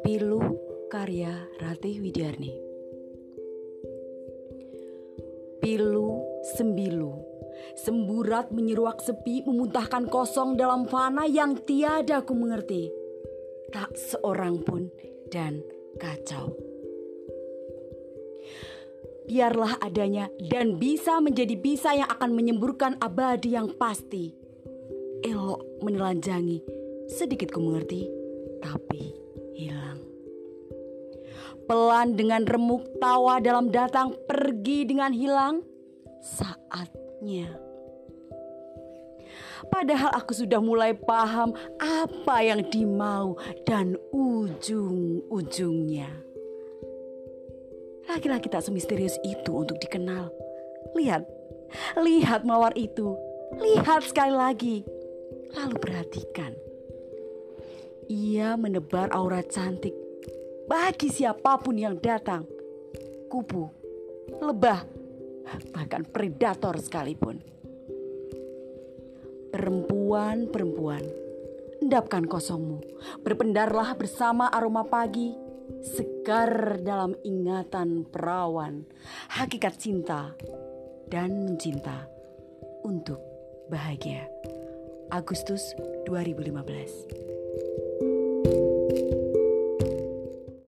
Pilu karya Ratih Widyarni. Pilu sembilu. Semburat menyeruak sepi memuntahkan kosong dalam fana yang tiada ku mengerti. Tak seorang pun dan kacau. Biarlah adanya dan bisa menjadi bisa yang akan menyemburkan abadi yang pasti Elok menelanjangi sedikit ku mengerti tapi hilang. Pelan dengan remuk tawa dalam datang pergi dengan hilang saatnya. Padahal aku sudah mulai paham apa yang dimau dan ujung-ujungnya. Laki-laki tak semisterius itu untuk dikenal. Lihat, lihat mawar itu. Lihat sekali lagi. Lalu perhatikan ia menebar aura cantik bagi siapa pun yang datang. Kupu, lebah, bahkan predator sekalipun. Perempuan-perempuan, endapkan kosongmu. Berpendarlah bersama aroma pagi, segar dalam ingatan perawan, hakikat cinta dan mencinta untuk bahagia. Agustus 2015